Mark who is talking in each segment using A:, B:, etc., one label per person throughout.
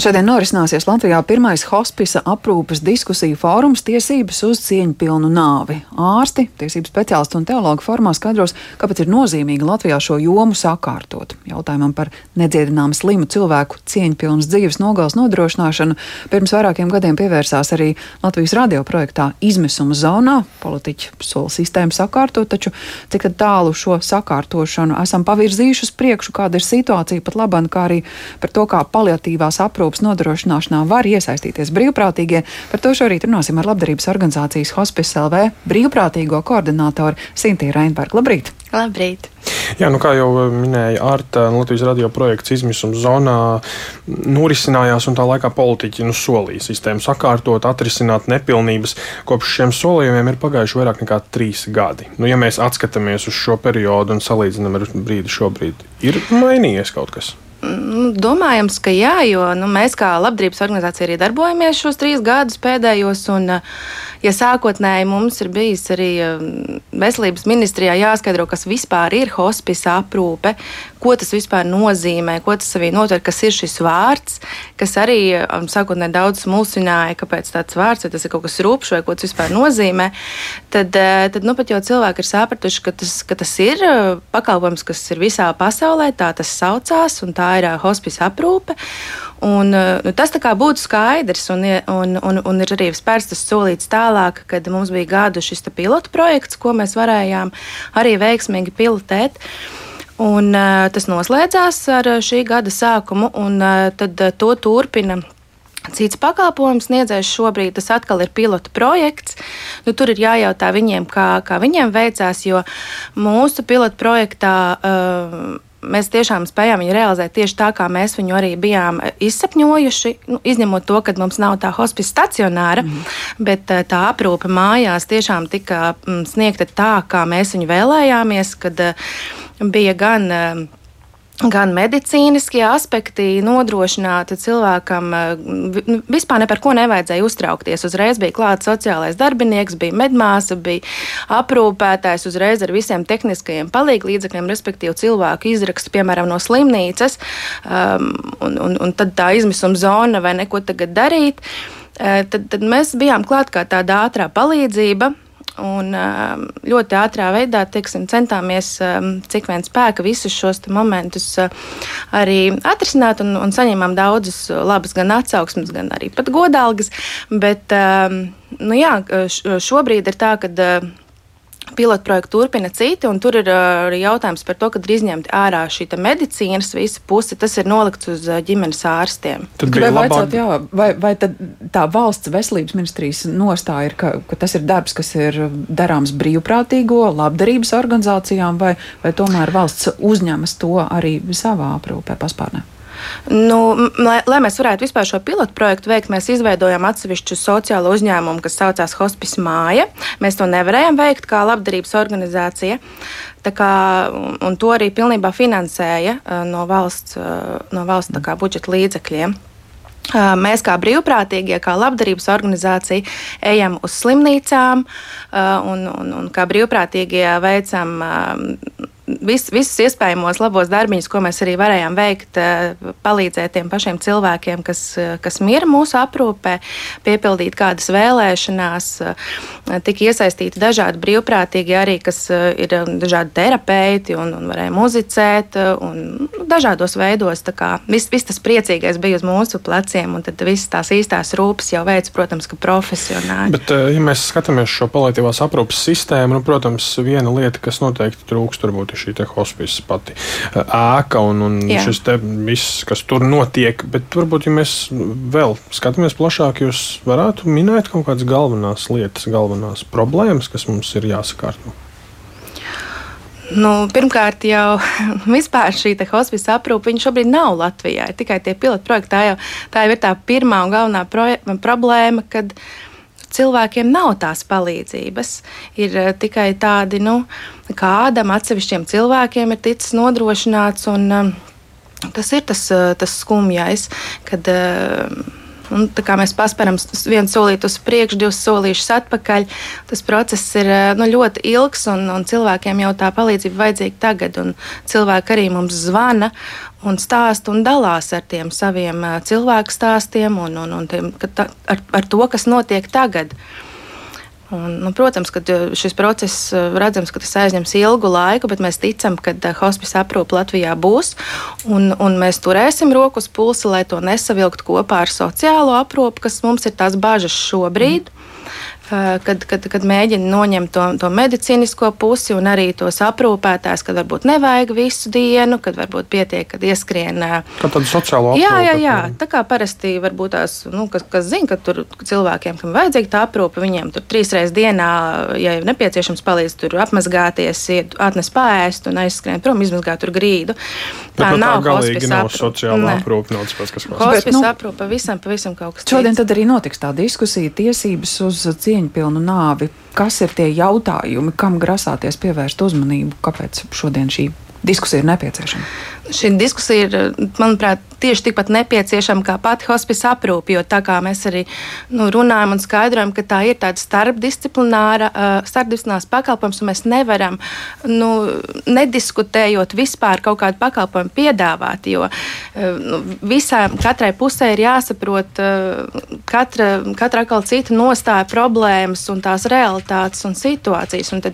A: Šodien norisināsies Latvijā pirmais hospisa aprūpes diskusiju fórums tiesības uz cieņpilnu nāvi. Ārsti, tiesību speciālisti un teologi formā skaidros, kāpēc ir nozīmīgi Latvijā šo jomu sakārtot. Jautājumam par nedziedināmu slimu cilvēku cieņpilnas dzīves nogals nodrošināšanu pirms vairākiem gadiem pievērsās arī Latvijas radio projektā Izmisuma zonā. Politiķi sola sistēmu sakārtot, taču cik tālu šo sakārtošanu esam pavirzījuši uz priekšu, kāda ir situācija pat labāk, kā arī par to, kā paliatīvās aprūpes aprūpas nodrošināšanā var iesaistīties brīvprātīgie. Par to šorīt runāsim ar labdarības organizācijas Hospice LV brīvprātīgo koordinātoru Sintīnu Reinbergu. Labrīt!
B: Labrīt!
C: Jā, nu kā jau minēja Arta, Latvijas radio projekts izmisuma zonā norisinājās, un tā laikā politiķi nu, solīja sistēmu sakārtot, atrisināt nepilnības. Kopš šiem solījumiem ir pagājuši vairāk nekā trīs gadi. Nu, ja mēs atskatāmies uz šo periodu un salīdzinām ar brīdi šobrīd, ir mainījies kaut kas.
B: Domājams, ka jā, jo nu, mēs kā labdarības organizācija arī darbojamies šos trīs gadus pēdējos. Un, ja sākotnēji mums ir bijis arī veselības ministrijā jāskaidro, kas vispār ir hospice aprūpe, ko tas vispār nozīmē, ko tas sevī notver, kas ir šis vārds, kas arī sākotnēji daudz mulsināja, kāpēc tāds vārds, vai tas ir kaut kas rūpšs, vai ko tas vispār nozīmē, tad, tad nu, pat jau cilvēki ir sapratuši, ka tas, ka tas ir pakalpojums, kas ir visā pasaulē, tā tas saucās, un tā ir hospice aprūpe. Un, nu, tas būtu skaidrs, un, un, un, un ir arī spērts tas solīts tālāk, kad mums bija gadu šis pilotu projekts, ko mēs varējām arī veiksmīgi pilotēt. Un, uh, tas noslēdzās ar šī gada sākumu, un uh, tad uh, to turpina. Cits pakalpojums sniedzējs šobrīd tas atkal ir pilota projekts. Nu, tur ir jājautā viņiem, kā, kā viņiem veicās, jo mūsu pilota projektā uh, mēs tiešām spējām viņu realizēt tieši tā, kā mēs viņu arī bijām izsapņojuši. Nu, izņemot to, ka mums nav tā hospice stacionāra, mm. bet eh, tā aprūpe mājās tiešām tika mm, sniegta tā, kā mēs viņu vēlējāmies, kad eh, bija gan eh, gan medicīniskie aspekti nodrošināti cilvēkam. Nu, vispār ne par ko nevajadzēja uztraukties. Uzreiz bija klāts sociālais darbinieks, bija medmāsa, bija aprūpētājs, uzreiz ar visiem tehniskajiem palīglīdzekļiem, respektīvi cilvēku izrakstu, piemēram, no slimnīcas, um, un, un, un tad tā izmisuma zona vai neko tagad darīt. Uh, tad, tad mēs bijām klāt kā tāda ātrā palīdzība Un um, ļoti ātrā veidā teiksim, centāmies, um, cik vien spēka, visus šos momentus uh, arī atrisināt un, un saņēmām daudzus labus gan atsauksmes, gan arī pat godalgas. Bet um, nu jā, šobrīd ir tā, ka pilotu projektu turpina citi, un tur ir arī jautājums par to, kad ir izņemta ārā šī medicīnas visa puse, tas ir nolikts uz ģimenes ārstiem.
A: Tad vai, vaicāt, jā, vai, vai tā valsts veselības ministrijas nostāja ir, ka, ka tas ir darbs, kas ir darāms brīvprātīgo labdarības organizācijām, vai, vai tomēr valsts uzņemas to arī savā aprūpē paspārnē?
B: Nu, lai, lai mēs varētu vispār šo pilotu projektu veikt, mēs izveidojām atsevišķu sociālo uzņēmumu, kas saucās Hospice Māja. Mēs to nevarējām veikt kā labdarības organizācija. Kā, un to arī pilnībā finansēja uh, no valsts, uh, no valsts kā, budžeta līdzekļiem. Uh, mēs kā brīvprātīgie, kā labdarības organizācija, ejam uz slimnīcām un, un, un kā brīvprātīgie veicam vis, visus iespējamos labos darbiņus, ko mēs arī varējām veikt, eh, palīdzēt tiem pašiem cilvēkiem, kas, eh, kas mira mūsu aprūpē, piepildīt kādas vēlēšanās. Eh, tika iesaistīti dažādi brīvprātīgi arī, kas ir dažādi terapeiti un, un varēja muzicēt un dažādos veidos. Viss vis tas priecīgais bija uz mūsu pleciem, un tad visas tās īstās rūpes jau veids, protams, ka profesionāli.
C: Bet, ja mēs skatāmies šo palīdzīvās aprūpes sistēmu, nu, protams, viena lieta, kas noteikti trūkst, varbūt ir šī hospice pati ēka un, un Jā. šis viss, kas tur notiek. Bet varbūt, ja mēs vēl skatāmies plašāk, jūs varētu minēt kaut kādas galvenās lietas, galvenās problēmas, kas mums ir jāsakārto.
B: Nu, pirmkārt, jau vispār šī hospice aprūpe šobrīd nav Latvijā. Tikai tie pilotu projekti. Tā jau, tā jau ir tā pirmā un galvenā problēma, kad cilvēkiem nav tās palīdzības. Ir uh, tikai tādi, nu, kādam atsevišķiem cilvēkiem ir ticis nodrošināts. Un, uh, tas ir tas, uh, tas skumjais, kad. Uh, Un, mēs paspēram vienu solīti uz priekšu, divus solīšus atpakaļ. Tas process ir nu, ļoti ilgs, un, un cilvēkiem jau tā palīdzība vajadzīga tagad. Cilvēki arī mums zvana un stāsta un dalās ar tiem saviem cilvēku stāstiem un, un, un tiem, ta, ar, ar to, kas notiek tagad. Un, nu, protams, ka šis process redzams, ka tas aizņems ilgu laiku, bet mēs ticam, ka hospice aprūpe Latvijā būs. Un, un mēs turēsim rokas pulsi, lai to nesavilkt kopā ar sociālo aprūpi, kas mums ir tās bažas šobrīd. Mm kad, kad, kad mēģina noņemt to, to medicīnisko pusi un arī tos aprūpētājus, kad varbūt nevajag visu dienu, kad varbūt pietiek, kad ieskrien.
C: Kā tāda sociāla aprūpe?
B: Jā, jā, jā. Tā kā parasti varbūt tās, nu, kas, kas zina, ka tur cilvēkiem, kam vajadzīga tā aprūpe, viņiem tur trīs reizes dienā, ja ir nepieciešams palīdz tur apmazgāties, iet, atnes pāriest un aizskrien prom, izmazgāt tur grīdu.
C: Tā Bet, nav galīgi nav sociāla aprūpe, nav tas kas
B: hospice. Hospice nu, aprūpe pavisam, pavisam kaut kas.
A: Šodien tad arī notiks tā diskusija tiesības uz cieņu cieņpilnu nāvi. Kas ir tie jautājumi, kam grasāties pievērst uzmanību, kāpēc šodien šī diskusija ir nepieciešama?
B: Šī diskusija ir, manuprāt, tieši tikpat nepieciešama kā pati hospice aprūpe. Jo tā kā mēs arī nu, runājam un skaidrojam, ka tā ir tāda starpdisciplināra, starpdisciplinārs pakalpojums, un mēs nevaram, nu, nediskutējot vispār kaut kādu pakalpojumu piedāvāt. Jo nu, visām, katrai pusē ir jāsaprot katra, katra atkal cita nostāja problēmas un tās realitātes un situācijas. Un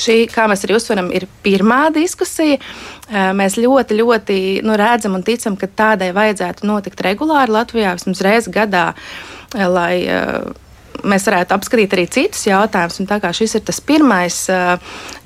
B: šī, kā mēs arī uzsveram, ir pirmā diskusija. Mēs ļoti, ļoti nu, redzam un ticam, ka tādai vajadzētu notikt regulāri Latvijā, vismaz reizi gadā, lai mēs varētu apskatīt arī citus jautājumus. Tā kā šis ir tas pirmais,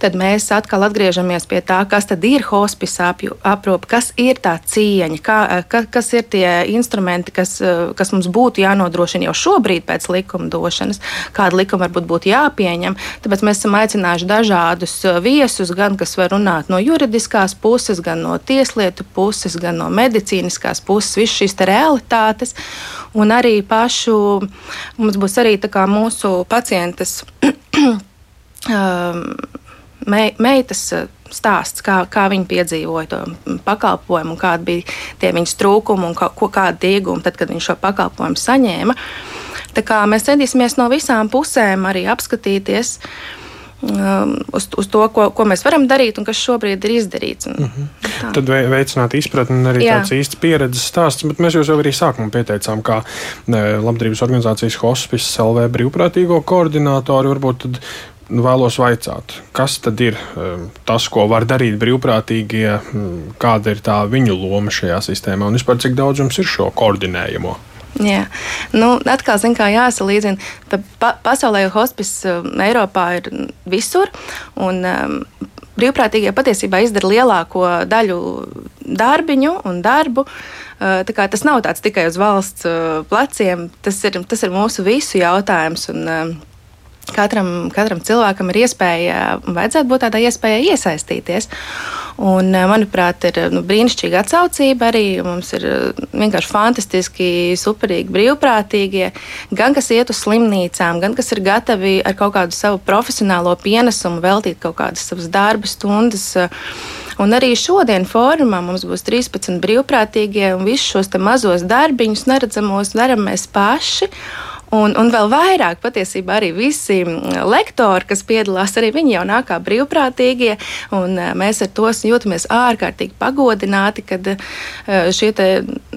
B: tad mēs atkal atgriežamies pie tā, kas ir hospice aprūpe, kas ir tā cieņa, kā, ka, kas ir tie instrumenti, kas, kas mums būtu jānodrošina jau šobrīd pēc likumdošanas, kāda likuma varbūt būtu jāpieņem. Tāpēc mēs esam aicinājuši dažādus viesus, gan kas var runāt no juridiskās puses, gan no tieslietu puses, gan no medicīniskās puses, visas šīs realitātes. Un arī pašu mums būs arī mūsu pacientes um, me, meitas uh, stāsts, kā, kā viņi piedzīvoja to pakalpojumu, kādi bija tie viņas trūkumi un kā, ko, kādi iegūmi tad, kad viņi šo pakalpojumu saņēma. Tā kā mēs centīsimies no visām pusēm arī apskatīties. Uh, Um, uz, uz to, ko, ko mēs varam darīt un kas šobrīd ir izdarīts. Un,
C: mm -hmm. Tā. Tad veicināt izpratni un arī Jā. tāds īsts pieredzes stāsts, bet mēs jau arī sākumā pieteicām, kā labdarības organizācijas hospice LV brīvprātīgo koordinātori varbūt tad nu, vēlos vaicāt, kas tad ir um, tas, ko var darīt brīvprātīgie, kāda ir tā viņu loma šajā sistēmā un vispār cik daudz jums ir šo koordinējumu?
B: Jā, nu, atkal zin, jāsalīdzina. Pa, pasaulē hospice um, Eiropā ir visur. Un, um, brīvprātīgie patiesībā izdara lielāko daļu darbiņu un darbu. Uh, tas nav tikai uz valsts uh, pleciem, tas ir, tas ir mūsu visu jautājums. Un, um, Katram, katram cilvēkam ir iespēja, vajadzētu būt tādai iespējai iesaistīties. Un, eh, manuprāt, ir nu, brīnišķīga atsaucība arī. Mums ir eh, vienkārši fantastiski, superīgi brīvprātīgie, gan kas iet uz slimnīcām, gan kas ir gatavi ar kaut kādu savu profesionālo pienesumu veltīt kaut kādas savas darba stundas. Un arī šodien fórumā mums būs 13 brīvprātīgie, un visus šos mazos darbiņus neredzamos darām mēs paši. Un, un vēl vairāk patiesībā arī visi mm, lektori, kas piedalās, arī viņi jau nāk kā brīvprātīgie. Eh, mēs ar to jūtamies ārkārtīgi pagodināti, kad eh, šie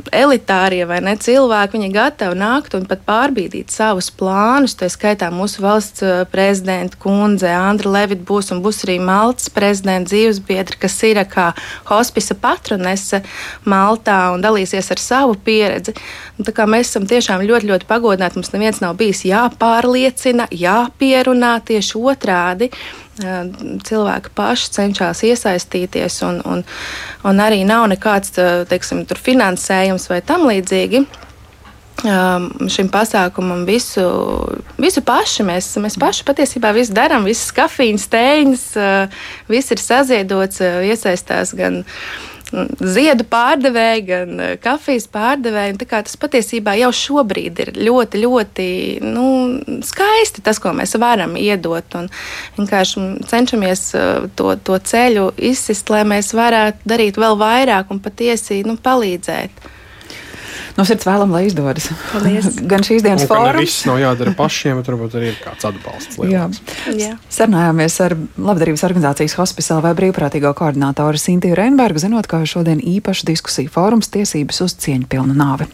B: elitārie vai ne cilvēki, viņi gatavi nākt un pat pārbīdīt savus plānus. Tā skaitā mūsu valsts eh, prezidenta kundze Andra Levita būs un būs arī Maltas prezidenta dzīvesbiedra, kas ir kā hospisa patronese Maltā un dalīsies ar savu pieredzi. Un, mēs esam tiešām ļoti, ļoti pagodināti. Mums neviens nav bijis jāpārliecina, jāpierunā tieši otrādi cilvēki paši cenšas iesaistīties, un, un, un arī nav nekāds teiksim, finansējums vai tam līdzīgi. Šim pasākumam visu, visu paši mēs, mēs paši patiesībā visu darām, visas kafijas, tēņas, viss ir saziedots, iesaistās gan uh, ziedu pārdevēji, gan eh, kafijas pārdevēji. Tas patiesībā jau šobrīd ir ļoti, ļoti nu, skaisti tas, ko mēs varam iedot. Un vienkārši cenšamies eh, to, to ceļu izsist, lai mēs varētu darīt vēl vairāk un patiesi nu, palīdzēt.
A: No sirds vēlam, lai izdodas.
B: Paldies.
A: Gan šīs dienas fórums.
C: Viss nav jādara pašiem, bet varbūt arī ir kāds atbalsts. Lielāks.
B: Jā. Jā.
A: Sarunājāmies ar labdarības organizācijas hospitāla vai brīvprātīgo koordinātoru Sintiju Reinbergu, zinot, ka šodien īpaša diskusija fórums tiesības uz cieņpilnu nāvi.